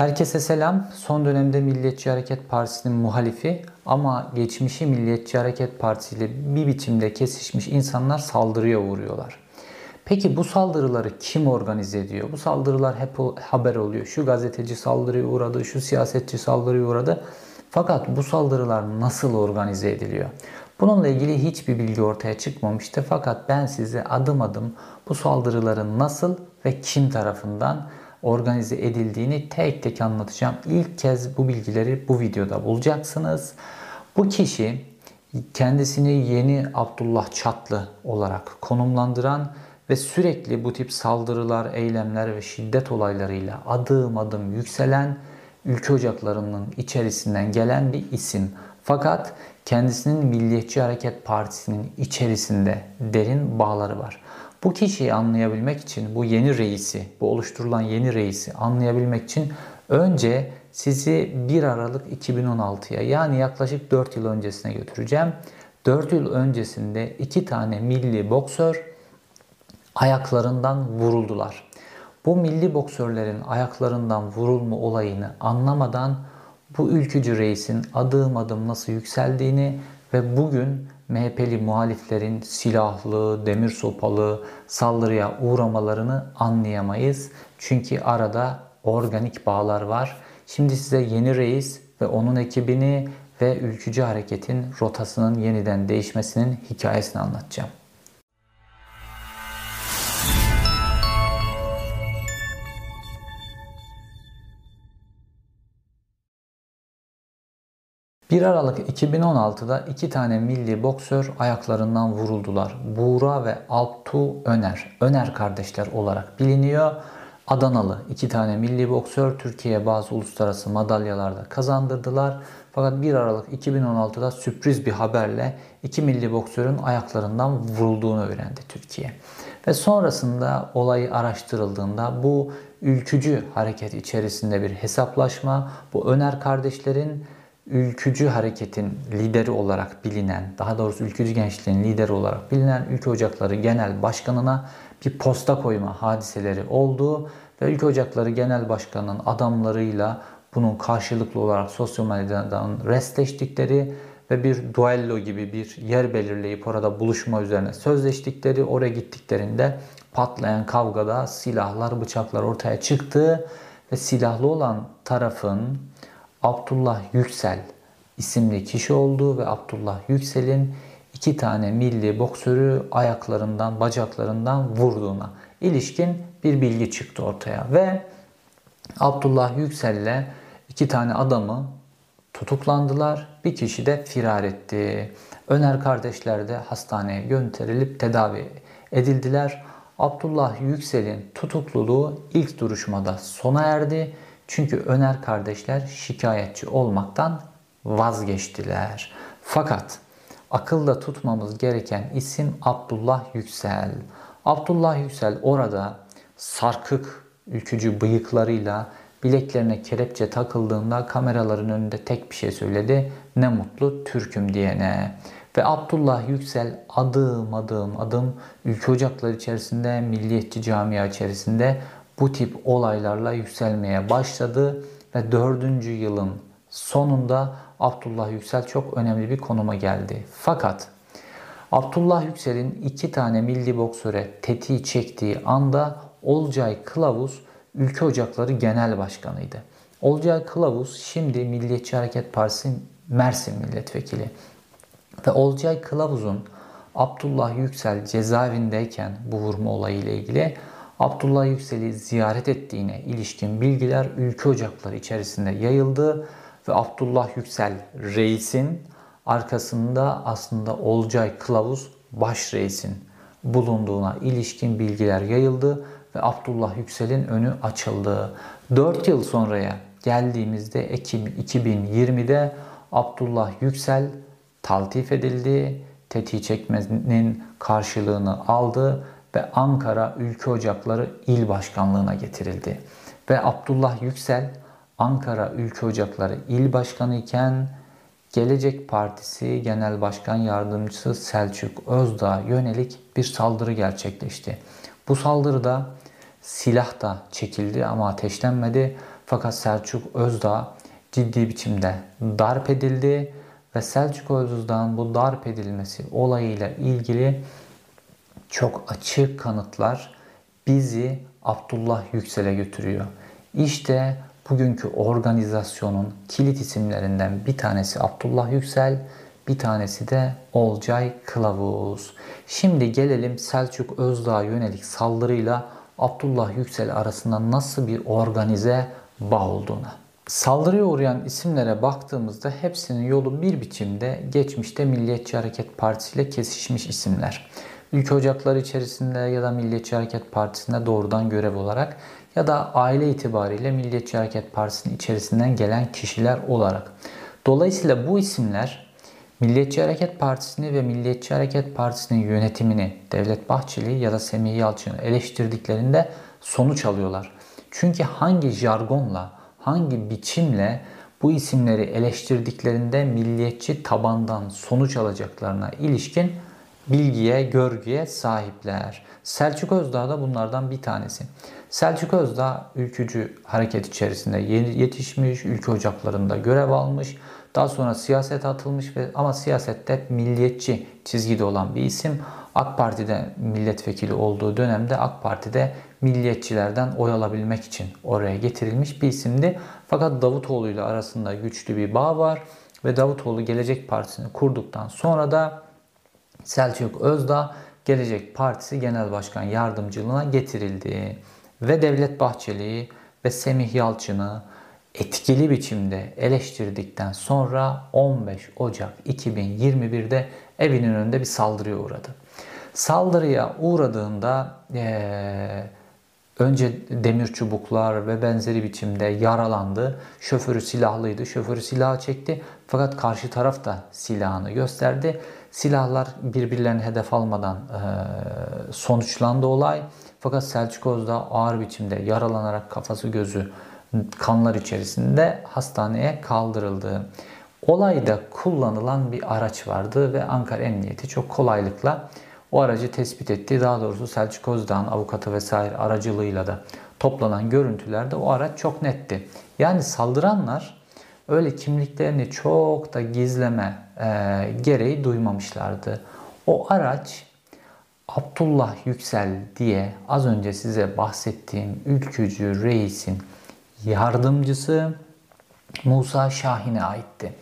Herkese selam. Son dönemde Milliyetçi Hareket Partisi'nin muhalifi ama geçmişi Milliyetçi Hareket Partisi ile bir biçimde kesişmiş insanlar saldırıya uğruyorlar. Peki bu saldırıları kim organize ediyor? Bu saldırılar hep haber oluyor. Şu gazeteci saldırıya uğradı, şu siyasetçi saldırıya uğradı. Fakat bu saldırılar nasıl organize ediliyor? Bununla ilgili hiçbir bilgi ortaya çıkmamıştı. Fakat ben size adım adım bu saldırıların nasıl ve kim tarafından organize edildiğini tek tek anlatacağım. İlk kez bu bilgileri bu videoda bulacaksınız. Bu kişi kendisini yeni Abdullah Çatlı olarak konumlandıran ve sürekli bu tip saldırılar, eylemler ve şiddet olaylarıyla adım adım yükselen ülke ocaklarının içerisinden gelen bir isim. Fakat kendisinin Milliyetçi Hareket Partisi'nin içerisinde derin bağları var. Bu kişiyi anlayabilmek için bu yeni reisi, bu oluşturulan yeni reisi anlayabilmek için önce sizi 1 Aralık 2016'ya yani yaklaşık 4 yıl öncesine götüreceğim. 4 yıl öncesinde iki tane milli boksör ayaklarından vuruldular. Bu milli boksörlerin ayaklarından vurulma olayını anlamadan bu ülkücü reisin adım adım nasıl yükseldiğini ve bugün MHP'li muhaliflerin silahlı, demir sopalı saldırıya uğramalarını anlayamayız. Çünkü arada organik bağlar var. Şimdi size yeni reis ve onun ekibini ve ülkücü hareketin rotasının yeniden değişmesinin hikayesini anlatacağım. 1 Aralık 2016'da iki tane milli boksör ayaklarından vuruldular. Buğra ve Alptu Öner. Öner kardeşler olarak biliniyor. Adanalı iki tane milli boksör Türkiye'ye bazı uluslararası madalyalarda kazandırdılar. Fakat 1 Aralık 2016'da sürpriz bir haberle iki milli boksörün ayaklarından vurulduğunu öğrendi Türkiye. Ve sonrasında olayı araştırıldığında bu ülkücü hareket içerisinde bir hesaplaşma, bu Öner kardeşlerin ülkücü hareketin lideri olarak bilinen, daha doğrusu ülkücü gençliğin lideri olarak bilinen Ülke Ocakları Genel Başkanı'na bir posta koyma hadiseleri oldu ve Ülke Ocakları Genel Başkanı'nın adamlarıyla bunun karşılıklı olarak sosyal medyadan restleştikleri ve bir duello gibi bir yer belirleyip orada buluşma üzerine sözleştikleri, oraya gittiklerinde patlayan kavgada silahlar, bıçaklar ortaya çıktı ve silahlı olan tarafın Abdullah Yüksel isimli kişi olduğu ve Abdullah Yüksel'in iki tane milli boksörü ayaklarından, bacaklarından vurduğuna ilişkin bir bilgi çıktı ortaya. Ve Abdullah Yüksel'le iki tane adamı tutuklandılar. Bir kişi de firar etti. Öner kardeşler de hastaneye gönderilip tedavi edildiler. Abdullah Yüksel'in tutukluluğu ilk duruşmada sona erdi çünkü Öner kardeşler şikayetçi olmaktan vazgeçtiler. Fakat akılda tutmamız gereken isim Abdullah Yüksel. Abdullah Yüksel orada sarkık ülkücü bıyıklarıyla bileklerine kelepçe takıldığında kameraların önünde tek bir şey söyledi. Ne mutlu Türk'üm diyene. Ve Abdullah Yüksel adım adım adım ülke ocakları içerisinde, milliyetçi camia içerisinde bu tip olaylarla yükselmeye başladı ve dördüncü yılın sonunda Abdullah Yüksel çok önemli bir konuma geldi. Fakat Abdullah Yüksel'in iki tane milli boksöre tetiği çektiği anda Olcay Kılavuz Ülke Ocakları Genel Başkanıydı. Olcay Kılavuz şimdi Milliyetçi Hareket Partisi Mersin Milletvekili. Ve Olcay Kılavuz'un Abdullah Yüksel cezaevindeyken bu vurma olayı ile ilgili Abdullah Yüksel'i ziyaret ettiğine ilişkin bilgiler ülke ocakları içerisinde yayıldı ve Abdullah Yüksel reisin arkasında aslında Olcay Kılavuz baş reisin bulunduğuna ilişkin bilgiler yayıldı ve Abdullah Yüksel'in önü açıldı. 4 yıl sonraya geldiğimizde Ekim 2020'de Abdullah Yüksel taltif edildi. Tetiği çekmenin karşılığını aldı ve Ankara Ülke Ocakları İl Başkanlığına getirildi. Ve Abdullah Yüksel Ankara Ülke Ocakları İl Başkanı iken Gelecek Partisi Genel Başkan Yardımcısı Selçuk Özdağ yönelik bir saldırı gerçekleşti. Bu saldırıda silah da çekildi ama ateşlenmedi. Fakat Selçuk Özdağ ciddi biçimde darp edildi ve Selçuk Özdağ'ın bu darp edilmesi olayıyla ilgili çok açık kanıtlar bizi Abdullah Yüksel'e götürüyor. İşte bugünkü organizasyonun kilit isimlerinden bir tanesi Abdullah Yüksel, bir tanesi de Olcay Kılavuz. Şimdi gelelim Selçuk Özdağ'a yönelik saldırıyla Abdullah Yüksel arasında nasıl bir organize bağ olduğuna. Saldırıya uğrayan isimlere baktığımızda hepsinin yolu bir biçimde geçmişte Milliyetçi Hareket Partisi ile kesişmiş isimler. Ülke Ocakları içerisinde ya da Milliyetçi Hareket Partisi'nde doğrudan görev olarak ya da aile itibariyle Milliyetçi Hareket Partisi'nin içerisinden gelen kişiler olarak. Dolayısıyla bu isimler Milliyetçi Hareket Partisi'ni ve Milliyetçi Hareket Partisi'nin yönetimini Devlet Bahçeli ya da Semih Yalçın'ı eleştirdiklerinde sonuç alıyorlar. Çünkü hangi jargonla, hangi biçimle bu isimleri eleştirdiklerinde milliyetçi tabandan sonuç alacaklarına ilişkin bilgiye, görgüye sahipler. Selçuk Özdağ da bunlardan bir tanesi. Selçuk Özdağ ülkücü hareket içerisinde yetişmiş, ülke ocaklarında görev almış. Daha sonra siyasete atılmış ve ama siyasette milliyetçi çizgide olan bir isim. AK Parti'de milletvekili olduğu dönemde AK Parti'de milliyetçilerden oy alabilmek için oraya getirilmiş bir isimdi. Fakat Davutoğlu ile arasında güçlü bir bağ var ve Davutoğlu Gelecek Partisi'ni kurduktan sonra da Selçuk Özdağ Gelecek Partisi Genel Başkan Yardımcılığına getirildi. Ve Devlet Bahçeli'yi ve Semih Yalçın'ı etkili biçimde eleştirdikten sonra 15 Ocak 2021'de evinin önünde bir saldırıya uğradı. Saldırıya uğradığında ee, önce demir çubuklar ve benzeri biçimde yaralandı. Şoförü silahlıydı. Şoförü silahı çekti. Fakat karşı taraf da silahını gösterdi. Silahlar birbirlerini hedef almadan e, sonuçlandı olay. Fakat Selçuk Özda ağır biçimde yaralanarak kafası gözü kanlar içerisinde hastaneye kaldırıldı. Olayda kullanılan bir araç vardı ve Ankara Emniyeti çok kolaylıkla o aracı tespit etti. Daha doğrusu Selçuk Özdağ'ın avukatı vesaire aracılığıyla da toplanan görüntülerde o araç çok netti. Yani saldıranlar öyle kimliklerini çok da gizleme e, gereği duymamışlardı. O araç Abdullah Yüksel diye az önce size bahsettiğim ülkücü reisin yardımcısı Musa Şahin'e aitti.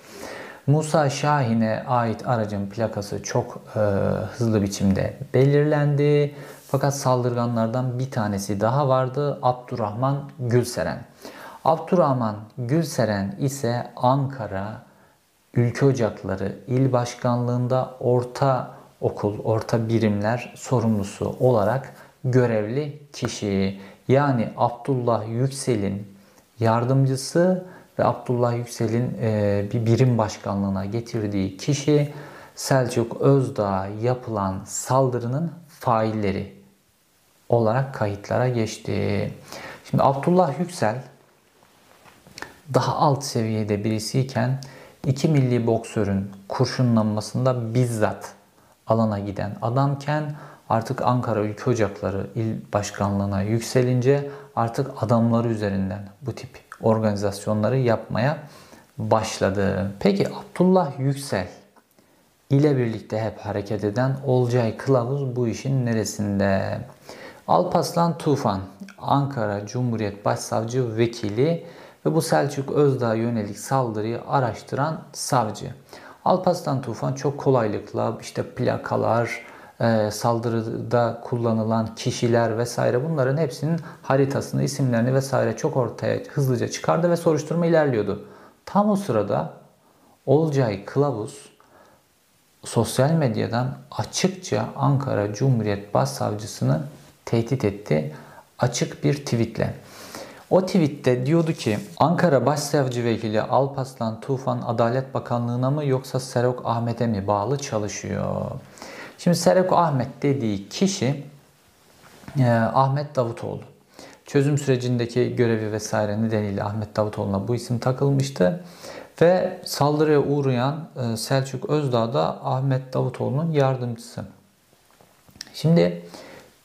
Musa Şahin'e ait aracın plakası çok e, hızlı biçimde belirlendi. Fakat saldırganlardan bir tanesi daha vardı. Abdurrahman Gülseren. Abdurrahman Gülseren ise Ankara Ülke Ocakları İl Başkanlığında orta okul, orta birimler sorumlusu olarak görevli kişi. Yani Abdullah Yüksel'in yardımcısı ve Abdullah Yüksel'in e, bir birim başkanlığına getirdiği kişi Selçuk Özdağ'a yapılan saldırının failleri olarak kayıtlara geçti. Şimdi Abdullah Yüksel daha alt seviyede birisiyken iki milli boksörün kurşunlanmasında bizzat alana giden adamken artık Ankara Ülke Ocakları il başkanlığına yükselince artık adamları üzerinden bu tip organizasyonları yapmaya başladı. Peki Abdullah Yüksel ile birlikte hep hareket eden Olcay Kılavuz bu işin neresinde? Alpaslan Tufan, Ankara Cumhuriyet Başsavcı Vekili ve bu Selçuk Özdağ yönelik saldırıyı araştıran savcı. Alpaslan Tufan çok kolaylıkla işte plakalar, e, saldırıda kullanılan kişiler vesaire bunların hepsinin haritasını, isimlerini vesaire çok ortaya hızlıca çıkardı ve soruşturma ilerliyordu. Tam o sırada Olcay Kılavuz sosyal medyadan açıkça Ankara Cumhuriyet Başsavcısını tehdit etti. Açık bir tweetle. O tweette diyordu ki Ankara Başsavcı Vekili Alpaslan Tufan Adalet Bakanlığı'na mı yoksa Serok Ahmet'e mi bağlı çalışıyor? Şimdi Serok Ahmet dediği kişi e, Ahmet Davutoğlu. Çözüm sürecindeki görevi vesaire nedeniyle Ahmet Davutoğlu'na bu isim takılmıştı. Ve saldırıya uğrayan e, Selçuk Özdağ da Ahmet Davutoğlu'nun yardımcısı. Şimdi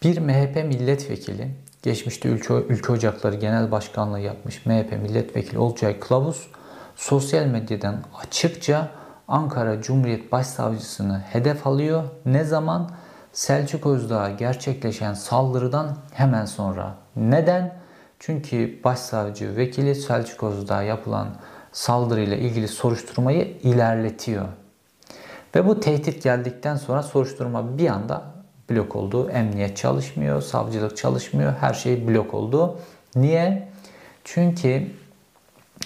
bir MHP milletvekili geçmişte Ülke, Ülke Ocakları Genel Başkanlığı yapmış MHP milletvekili Olcay Kılavuz sosyal medyadan açıkça Ankara Cumhuriyet Başsavcısını hedef alıyor. Ne zaman? Selçuk Özdağ'a gerçekleşen saldırıdan hemen sonra. Neden? Çünkü başsavcı vekili Selçuk Özdağ'a yapılan saldırıyla ilgili soruşturmayı ilerletiyor. Ve bu tehdit geldikten sonra soruşturma bir anda blok oldu. Emniyet çalışmıyor, savcılık çalışmıyor, her şey blok oldu. Niye? Çünkü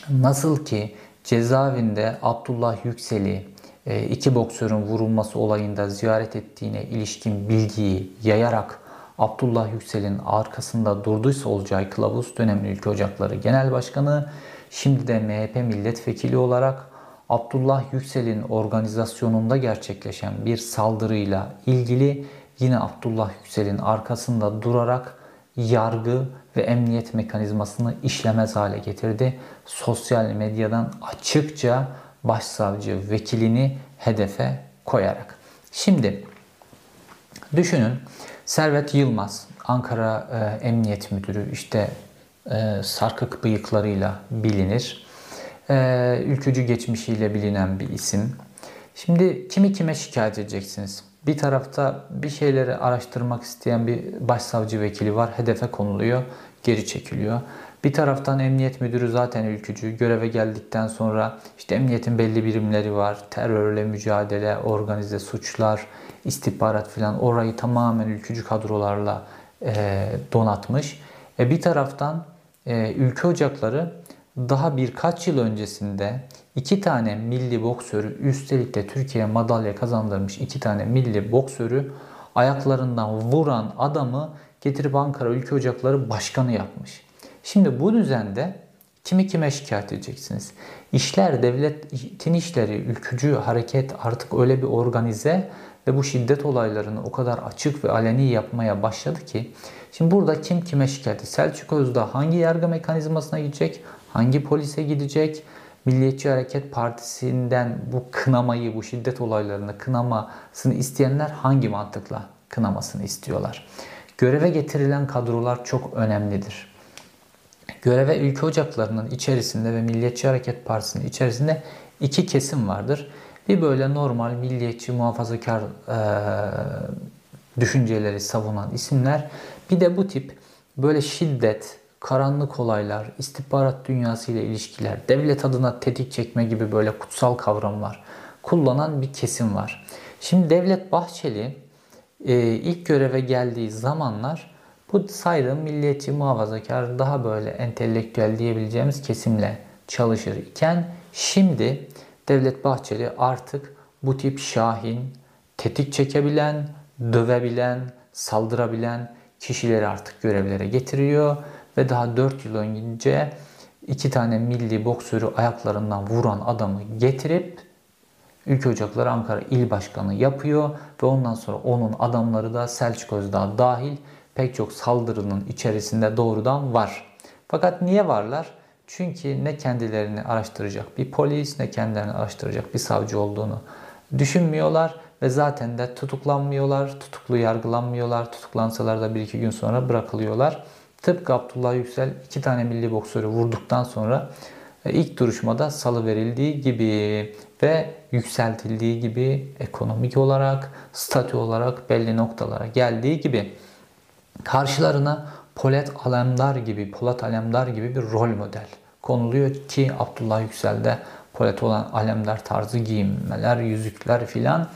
nasıl ki cezaevinde Abdullah Yüksel'i e, iki boksörün vurulması olayında ziyaret ettiğine ilişkin bilgiyi yayarak Abdullah Yüksel'in arkasında durduysa Olcay Kılavuz dönemli Ülke Ocakları Genel Başkanı şimdi de MHP milletvekili olarak Abdullah Yüksel'in organizasyonunda gerçekleşen bir saldırıyla ilgili yine Abdullah Yüksel'in arkasında durarak yargı ve emniyet mekanizmasını işlemez hale getirdi. Sosyal medyadan açıkça başsavcı vekilini hedefe koyarak. Şimdi düşünün Servet Yılmaz Ankara e, Emniyet Müdürü işte e, sarkık bıyıklarıyla bilinir. E, ülkücü geçmişiyle bilinen bir isim. Şimdi kimi kime şikayet edeceksiniz? Bir tarafta bir şeyleri araştırmak isteyen bir başsavcı vekili var. Hedefe konuluyor, geri çekiliyor. Bir taraftan emniyet müdürü zaten ülkücü. Göreve geldikten sonra işte emniyetin belli birimleri var. Terörle mücadele, organize suçlar, istihbarat falan orayı tamamen ülkücü kadrolarla e, donatmış. E, bir taraftan e, ülke ocakları daha birkaç yıl öncesinde iki tane milli boksörü üstelik de Türkiye'ye madalya kazandırmış iki tane milli boksörü ayaklarından vuran adamı getirip Ankara Ülke Ocakları Başkanı yapmış. Şimdi bu düzende kimi kime şikayet edeceksiniz? İşler, devletin işleri, ülkücü hareket artık öyle bir organize ve bu şiddet olaylarını o kadar açık ve aleni yapmaya başladı ki şimdi burada kim kime şikayet? Selçuk Özdağ hangi yargı mekanizmasına gidecek? Hangi polise gidecek? Milliyetçi Hareket Partisi'nden bu kınamayı, bu şiddet olaylarını kınamasını isteyenler hangi mantıkla kınamasını istiyorlar? Göreve getirilen kadrolar çok önemlidir. Göreve ülke ocaklarının içerisinde ve Milliyetçi Hareket Partisi'nin içerisinde iki kesim vardır. Bir böyle normal milliyetçi muhafazakar e, düşünceleri savunan isimler. Bir de bu tip böyle şiddet, karanlık olaylar, istihbarat dünyası ile ilişkiler, devlet adına tetik çekme gibi böyle kutsal kavramlar kullanan bir kesim var. Şimdi Devlet Bahçeli e, ilk göreve geldiği zamanlar bu saydığım milliyetçi muhafazakar daha böyle entelektüel diyebileceğimiz kesimle çalışır iken şimdi Devlet Bahçeli artık bu tip şahin, tetik çekebilen, dövebilen, saldırabilen kişileri artık görevlere getiriyor ve daha 4 yıl önce iki tane milli boksörü ayaklarından vuran adamı getirip Ülke Ocakları Ankara İl Başkanı yapıyor ve ondan sonra onun adamları da Selçuk Özdağ dahil pek çok saldırının içerisinde doğrudan var. Fakat niye varlar? Çünkü ne kendilerini araştıracak bir polis ne kendilerini araştıracak bir savcı olduğunu düşünmüyorlar ve zaten de tutuklanmıyorlar, tutuklu yargılanmıyorlar. Tutuklansalar da bir iki gün sonra bırakılıyorlar. Tıpkı Abdullah Yüksel iki tane milli boksörü vurduktan sonra e, ilk duruşmada salı verildiği gibi ve yükseltildiği gibi ekonomik olarak, statü olarak belli noktalara geldiği gibi karşılarına Polat Alemdar gibi, Polat Alemdar gibi bir rol model konuluyor ki Abdullah Yüksel'de Polat olan Alemdar tarzı giyinmeler, yüzükler filan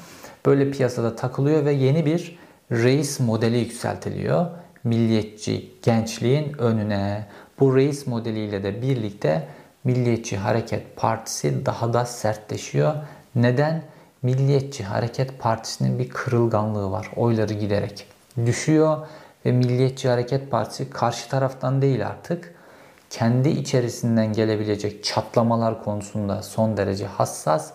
böyle piyasada takılıyor ve yeni bir reis modeli yükseltiliyor. Milliyetçi gençliğin önüne. Bu reis modeliyle de birlikte Milliyetçi Hareket Partisi daha da sertleşiyor. Neden? Milliyetçi Hareket Partisi'nin bir kırılganlığı var. Oyları giderek düşüyor ve Milliyetçi Hareket Partisi karşı taraftan değil artık kendi içerisinden gelebilecek çatlamalar konusunda son derece hassas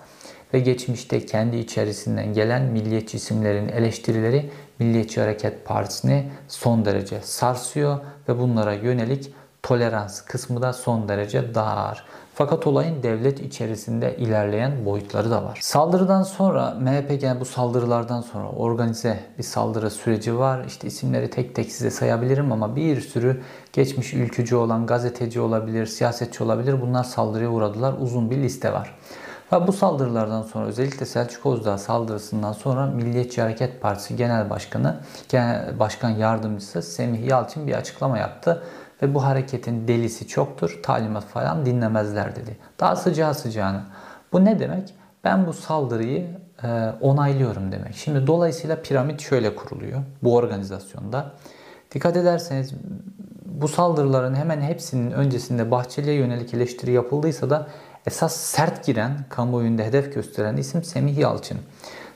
ve geçmişte kendi içerisinden gelen milliyetçi isimlerin eleştirileri Milliyetçi Hareket Partisi'ni son derece sarsıyor ve bunlara yönelik tolerans kısmı da son derece dar. Fakat olayın devlet içerisinde ilerleyen boyutları da var. Saldırıdan sonra MHP yani bu saldırılardan sonra organize bir saldırı süreci var. İşte isimleri tek tek size sayabilirim ama bir sürü geçmiş ülkücü olan gazeteci olabilir, siyasetçi olabilir. Bunlar saldırıya uğradılar. Uzun bir liste var. Ve bu saldırılardan sonra özellikle Selçuk Özdağ saldırısından sonra Milliyetçi Hareket Partisi Genel Başkanı, Genel Başkan Yardımcısı Semih Yalçın bir açıklama yaptı ve bu hareketin delisi çoktur, talimat falan dinlemezler dedi. Daha sıcağı sıcağına. Bu ne demek? Ben bu saldırıyı e, onaylıyorum demek. Şimdi dolayısıyla piramit şöyle kuruluyor bu organizasyonda. Dikkat ederseniz bu saldırıların hemen hepsinin öncesinde Bahçeli'ye yönelik eleştiri yapıldıysa da esas sert giren, kamuoyunda hedef gösteren isim Semih Yalçın.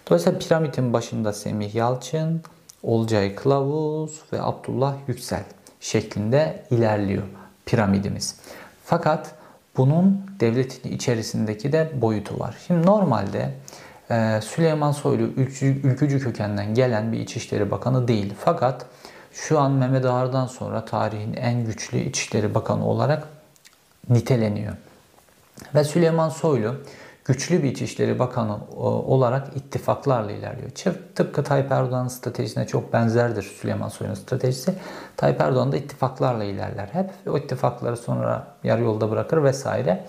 Dolayısıyla piramidin başında Semih Yalçın, Olcay Kılavuz ve Abdullah Yüksel şeklinde ilerliyor piramidimiz. Fakat bunun devletin içerisindeki de boyutu var. Şimdi normalde e, Süleyman Soylu ülkücü, ülkücü kökenden gelen bir İçişleri Bakanı değil. Fakat şu an Mehmet Ağar'dan sonra tarihin en güçlü İçişleri Bakanı olarak niteleniyor. Ve Süleyman Soylu güçlü bir İçişleri Bakanı olarak ittifaklarla ilerliyor. Tıpkı Tayyip Erdoğan'ın stratejisine çok benzerdir Süleyman Soylu'nun stratejisi. Tayyip Erdoğan da ittifaklarla ilerler. Hep o ittifakları sonra yarı yolda bırakır vesaire.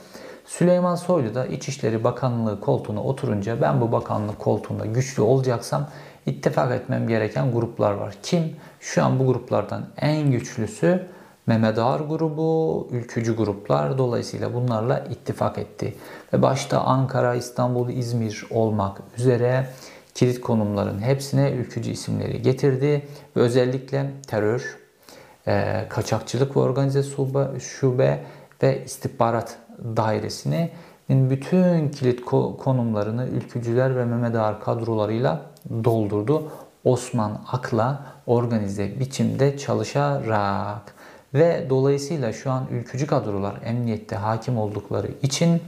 Süleyman Soylu da İçişleri Bakanlığı koltuğuna oturunca ben bu bakanlık koltuğunda güçlü olacaksam ittifak etmem gereken gruplar var. Kim? Şu an bu gruplardan en güçlüsü Mehmet Ağar grubu, ülkücü gruplar dolayısıyla bunlarla ittifak etti. Ve başta Ankara, İstanbul, İzmir olmak üzere kilit konumların hepsine ülkücü isimleri getirdi. Ve özellikle terör, e, kaçakçılık ve organize şube, ve istihbarat dairesinin bütün kilit konumlarını ülkücüler ve Mehmet Ağar kadrolarıyla doldurdu. Osman Ak'la organize biçimde çalışarak. Ve dolayısıyla şu an ülkücü kadrolar emniyette hakim oldukları için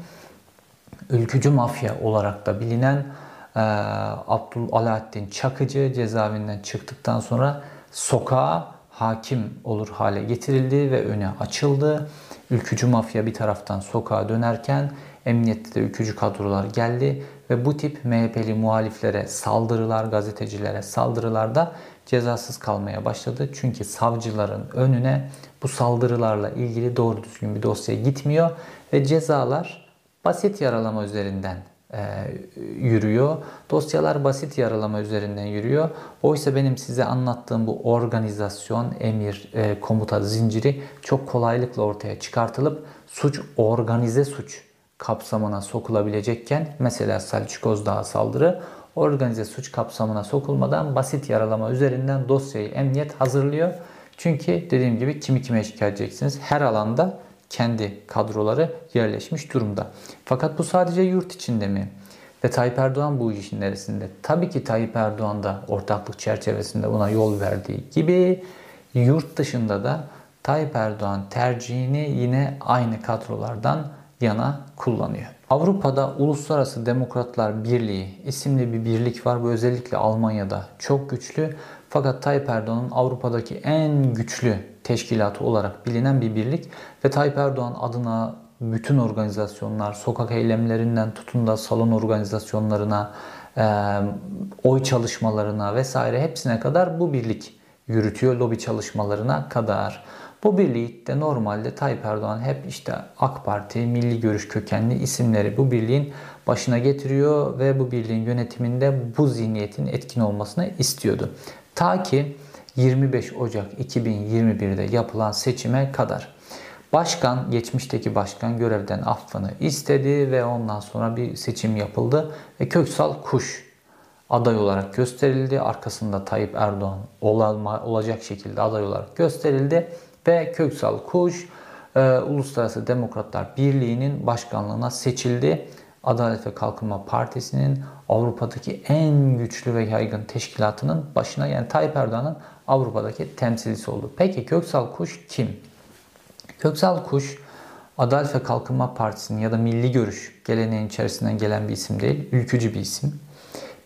ülkücü mafya olarak da bilinen e, Abdul Alaaddin Çakıcı cezaevinden çıktıktan sonra sokağa hakim olur hale getirildi ve öne açıldı. Ülkücü mafya bir taraftan sokağa dönerken emniyette de ülkücü kadrolar geldi ve bu tip MHP'li muhaliflere saldırılar, gazetecilere saldırılarda cezasız kalmaya başladı. Çünkü savcıların önüne bu saldırılarla ilgili doğru düzgün bir dosya gitmiyor ve cezalar basit yaralama üzerinden e, yürüyor. Dosyalar basit yaralama üzerinden yürüyor. Oysa benim size anlattığım bu organizasyon, emir, e, komuta zinciri çok kolaylıkla ortaya çıkartılıp suç organize suç kapsamına sokulabilecekken mesela Selçuk Özdağ saldırı organize suç kapsamına sokulmadan basit yaralama üzerinden dosyayı emniyet hazırlıyor. Çünkü dediğim gibi kimi kime şikayet edeceksiniz? Her alanda kendi kadroları yerleşmiş durumda. Fakat bu sadece yurt içinde mi? Ve Tayyip Erdoğan bu işin neresinde? Tabii ki Tayyip Erdoğan da ortaklık çerçevesinde buna yol verdiği gibi yurt dışında da Tayyip Erdoğan tercihini yine aynı kadrolardan yana kullanıyor. Avrupa'da Uluslararası Demokratlar Birliği isimli bir birlik var. Bu özellikle Almanya'da çok güçlü. Fakat Tayyip Erdoğan'ın Avrupa'daki en güçlü teşkilatı olarak bilinen bir birlik ve Tayyip Erdoğan adına bütün organizasyonlar, sokak eylemlerinden tutun da salon organizasyonlarına, oy çalışmalarına vesaire hepsine kadar bu birlik yürütüyor lobi çalışmalarına kadar. Bu birlikte normalde Tayyip Erdoğan hep işte AK Parti, Milli Görüş kökenli isimleri bu birliğin başına getiriyor ve bu birliğin yönetiminde bu zihniyetin etkin olmasını istiyordu. Ta ki 25 Ocak 2021'de yapılan seçime kadar. Başkan, geçmişteki başkan görevden affını istedi ve ondan sonra bir seçim yapıldı ve Köksal Kuş aday olarak gösterildi. Arkasında Tayyip Erdoğan olacak şekilde aday olarak gösterildi ve Köksal Kuş e, Uluslararası Demokratlar Birliği'nin başkanlığına seçildi. Adalet ve Kalkınma Partisi'nin Avrupa'daki en güçlü ve yaygın teşkilatının başına yani Tayyip Erdoğan'ın Avrupa'daki temsilcisi oldu. Peki Köksal Kuş kim? Köksal Kuş Adalet ve Kalkınma Partisi'nin ya da Milli Görüş geleneğin içerisinden gelen bir isim değil, ülkücü bir isim.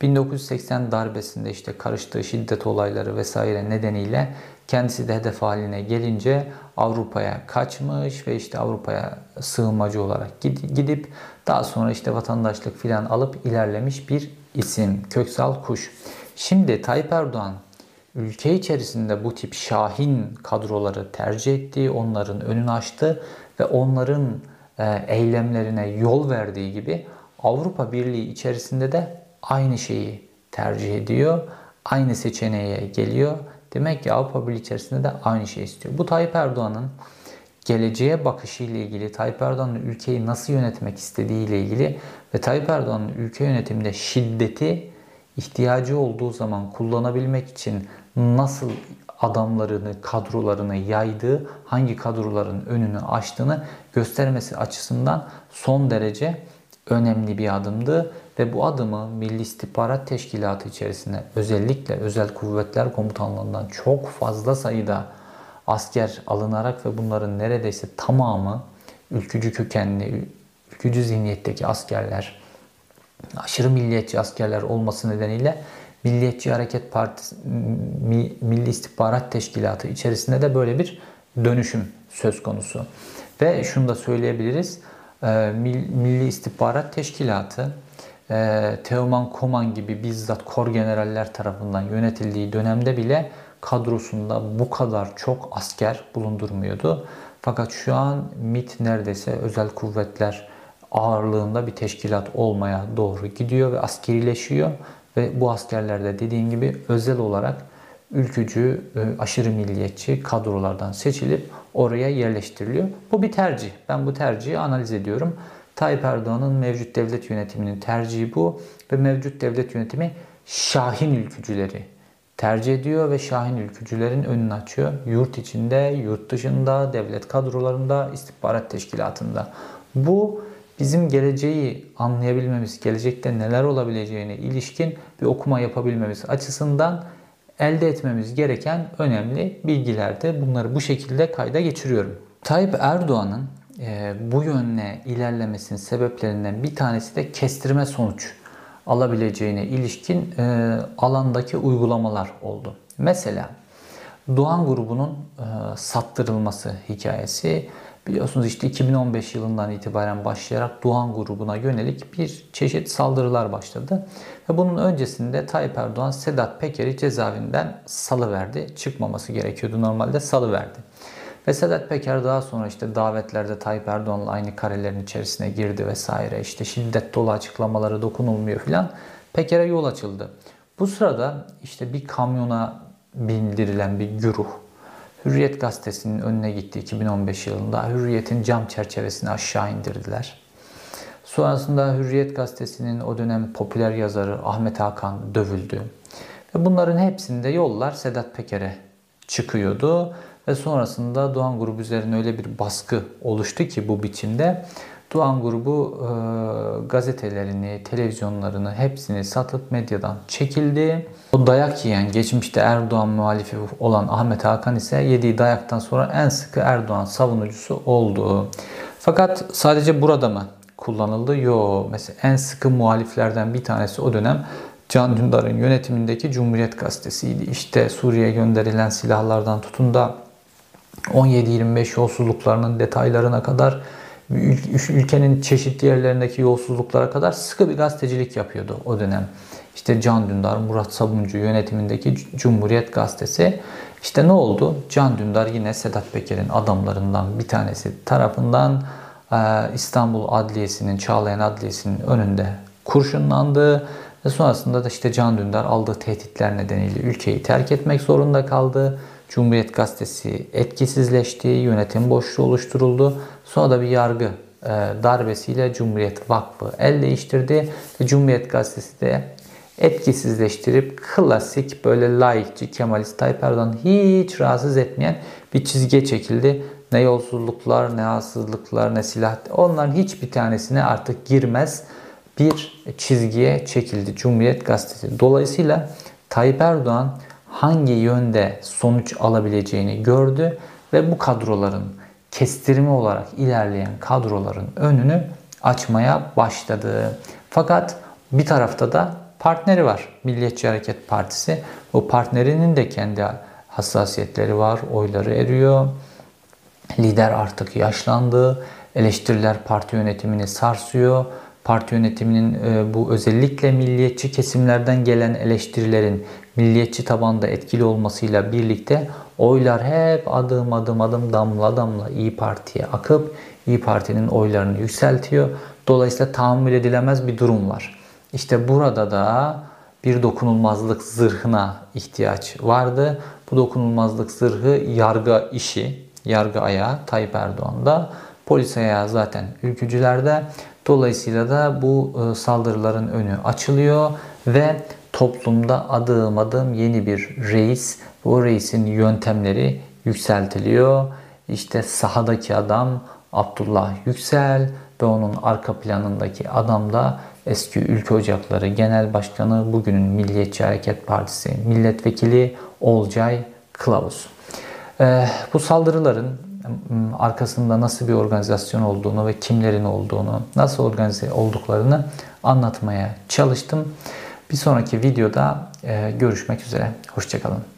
1980 darbesinde işte karıştığı şiddet olayları vesaire nedeniyle kendisi de hedef haline gelince Avrupa'ya kaçmış ve işte Avrupa'ya sığınmacı olarak gidip daha sonra işte vatandaşlık filan alıp ilerlemiş bir isim. Köksal Kuş. Şimdi Tayyip Erdoğan ülke içerisinde bu tip şahin kadroları tercih etti, onların önünü açtı ve onların e, eylemlerine yol verdiği gibi Avrupa Birliği içerisinde de aynı şeyi tercih ediyor. Aynı seçeneğe geliyor. Demek ki Avrupa Birliği içerisinde de aynı şey istiyor. Bu Tayyip Erdoğan'ın geleceğe bakışı ile ilgili, Tayyip Erdoğan'ın ülkeyi nasıl yönetmek istediği ile ilgili ve Tayyip Erdoğan'ın ülke yönetiminde şiddeti ihtiyacı olduğu zaman kullanabilmek için nasıl adamlarını, kadrolarını yaydığı, hangi kadroların önünü açtığını göstermesi açısından son derece önemli bir adımdı ve bu adımı Milli İstihbarat Teşkilatı içerisinde özellikle Özel Kuvvetler Komutanlığından çok fazla sayıda asker alınarak ve bunların neredeyse tamamı ülkücü kökenli, ülkücü zihniyetteki askerler, aşırı milliyetçi askerler olması nedeniyle Milliyetçi Hareket Partisi, Milli İstihbarat Teşkilatı içerisinde de böyle bir dönüşüm söz konusu. Ve şunu da söyleyebiliriz. E, Milli İstihbarat Teşkilatı e, Teoman Koman gibi bizzat kor generaller tarafından yönetildiği dönemde bile kadrosunda bu kadar çok asker bulundurmuyordu. Fakat şu an MIT neredeyse özel kuvvetler ağırlığında bir teşkilat olmaya doğru gidiyor ve askerileşiyor. Ve bu askerler de dediğim gibi özel olarak ülkücü, e, aşırı milliyetçi kadrolardan seçilip oraya yerleştiriliyor. Bu bir tercih. Ben bu tercihi analiz ediyorum. Tayyip Erdoğan'ın mevcut devlet yönetiminin tercihi bu ve mevcut devlet yönetimi Şahin ülkücüleri tercih ediyor ve Şahin ülkücülerin önünü açıyor. Yurt içinde, yurt dışında, devlet kadrolarında, istihbarat teşkilatında. Bu bizim geleceği anlayabilmemiz, gelecekte neler olabileceğine ilişkin bir okuma yapabilmemiz açısından elde etmemiz gereken önemli bilgilerdi. Bunları bu şekilde kayda geçiriyorum. Tayyip Erdoğan'ın e, bu yönle ilerlemesinin sebeplerinden bir tanesi de kestirme sonuç alabileceğine ilişkin e, alandaki uygulamalar oldu. Mesela Doğan grubunun e, sattırılması hikayesi biliyorsunuz işte 2015 yılından itibaren başlayarak Doğan grubuna yönelik bir çeşit saldırılar başladı. Ve bunun öncesinde Tayyip Erdoğan Sedat Peker'i cezaevinden salıverdi. Çıkmaması gerekiyordu normalde salıverdi. Ve Sedat Peker daha sonra işte davetlerde Tayyip Erdoğan'la aynı karelerin içerisine girdi vesaire. İşte şiddet dolu açıklamaları dokunulmuyor filan. Peker'e yol açıldı. Bu sırada işte bir kamyona bindirilen bir güruh Hürriyet gazetesinin önüne gitti 2015 yılında. Hürriyet'in cam çerçevesini aşağı indirdiler. Sonrasında Hürriyet gazetesinin o dönem popüler yazarı Ahmet Hakan dövüldü. Ve bunların hepsinde yollar Sedat Peker'e çıkıyordu. Ve sonrasında Doğan grubu üzerine öyle bir baskı oluştu ki bu biçimde Doğan grubu e, gazetelerini, televizyonlarını hepsini satıp medyadan çekildi. O dayak yiyen, geçmişte Erdoğan muhalifi olan Ahmet Hakan ise yediği dayaktan sonra en sıkı Erdoğan savunucusu oldu. Fakat sadece burada mı kullanıldı? Yo. Mesela en sıkı muhaliflerden bir tanesi o dönem Can Dündar'ın yönetimindeki Cumhuriyet Gazetesi'ydi. İşte Suriye'ye gönderilen silahlardan tutun da 17-25 yolsuzluklarının detaylarına kadar ülkenin çeşitli yerlerindeki yolsuzluklara kadar sıkı bir gazetecilik yapıyordu o dönem. İşte Can Dündar, Murat Sabuncu yönetimindeki Cumhuriyet Gazetesi. İşte ne oldu? Can Dündar yine Sedat Peker'in adamlarından bir tanesi tarafından İstanbul Adliyesi'nin, Çağlayan Adliyesi'nin önünde kurşunlandı. Ve sonrasında da işte Can Dündar aldığı tehditler nedeniyle ülkeyi terk etmek zorunda kaldı. Cumhuriyet Gazetesi etkisizleşti, yönetim boşluğu oluşturuldu. Sonra da bir yargı e, darbesiyle Cumhuriyet Vakfı el değiştirdi Cumhuriyet Gazetesi de etkisizleştirip klasik böyle laikçi Kemalist Tayyip Erdoğan hiç rahatsız etmeyen bir çizgiye çekildi. Ne yolsuzluklar, ne haksızlıklar, ne silah onların hiçbir tanesine artık girmez bir çizgiye çekildi Cumhuriyet Gazetesi. Dolayısıyla Tayyip Erdoğan hangi yönde sonuç alabileceğini gördü ve bu kadroların kestirme olarak ilerleyen kadroların önünü açmaya başladı. Fakat bir tarafta da partneri var. Milliyetçi Hareket Partisi. O partnerinin de kendi hassasiyetleri var, oyları eriyor. Lider artık yaşlandı. Eleştiriler parti yönetimini sarsıyor. Parti yönetiminin e, bu özellikle milliyetçi kesimlerden gelen eleştirilerin milliyetçi tabanda etkili olmasıyla birlikte oylar hep adım adım adım damla damla İyi Parti'ye akıp İyi Parti'nin oylarını yükseltiyor. Dolayısıyla tahammül edilemez bir durum var. İşte burada da bir dokunulmazlık zırhına ihtiyaç vardı. Bu dokunulmazlık zırhı yargı işi, yargı ayağı Tayyip Erdoğan'da. Polis ayağı zaten ülkücülerde. Dolayısıyla da bu e, saldırıların önü açılıyor ve toplumda adım adım yeni bir reis, bu reisin yöntemleri yükseltiliyor. İşte sahadaki adam Abdullah Yüksel ve onun arka planındaki adam da eski Ülke Ocakları Genel Başkanı, bugünün Milliyetçi Hareket Partisi Milletvekili Olcay Kılavuz. Ee, bu saldırıların arkasında nasıl bir organizasyon olduğunu ve kimlerin olduğunu, nasıl organize olduklarını anlatmaya çalıştım. Bir sonraki videoda e, görüşmek üzere. Hoşçakalın.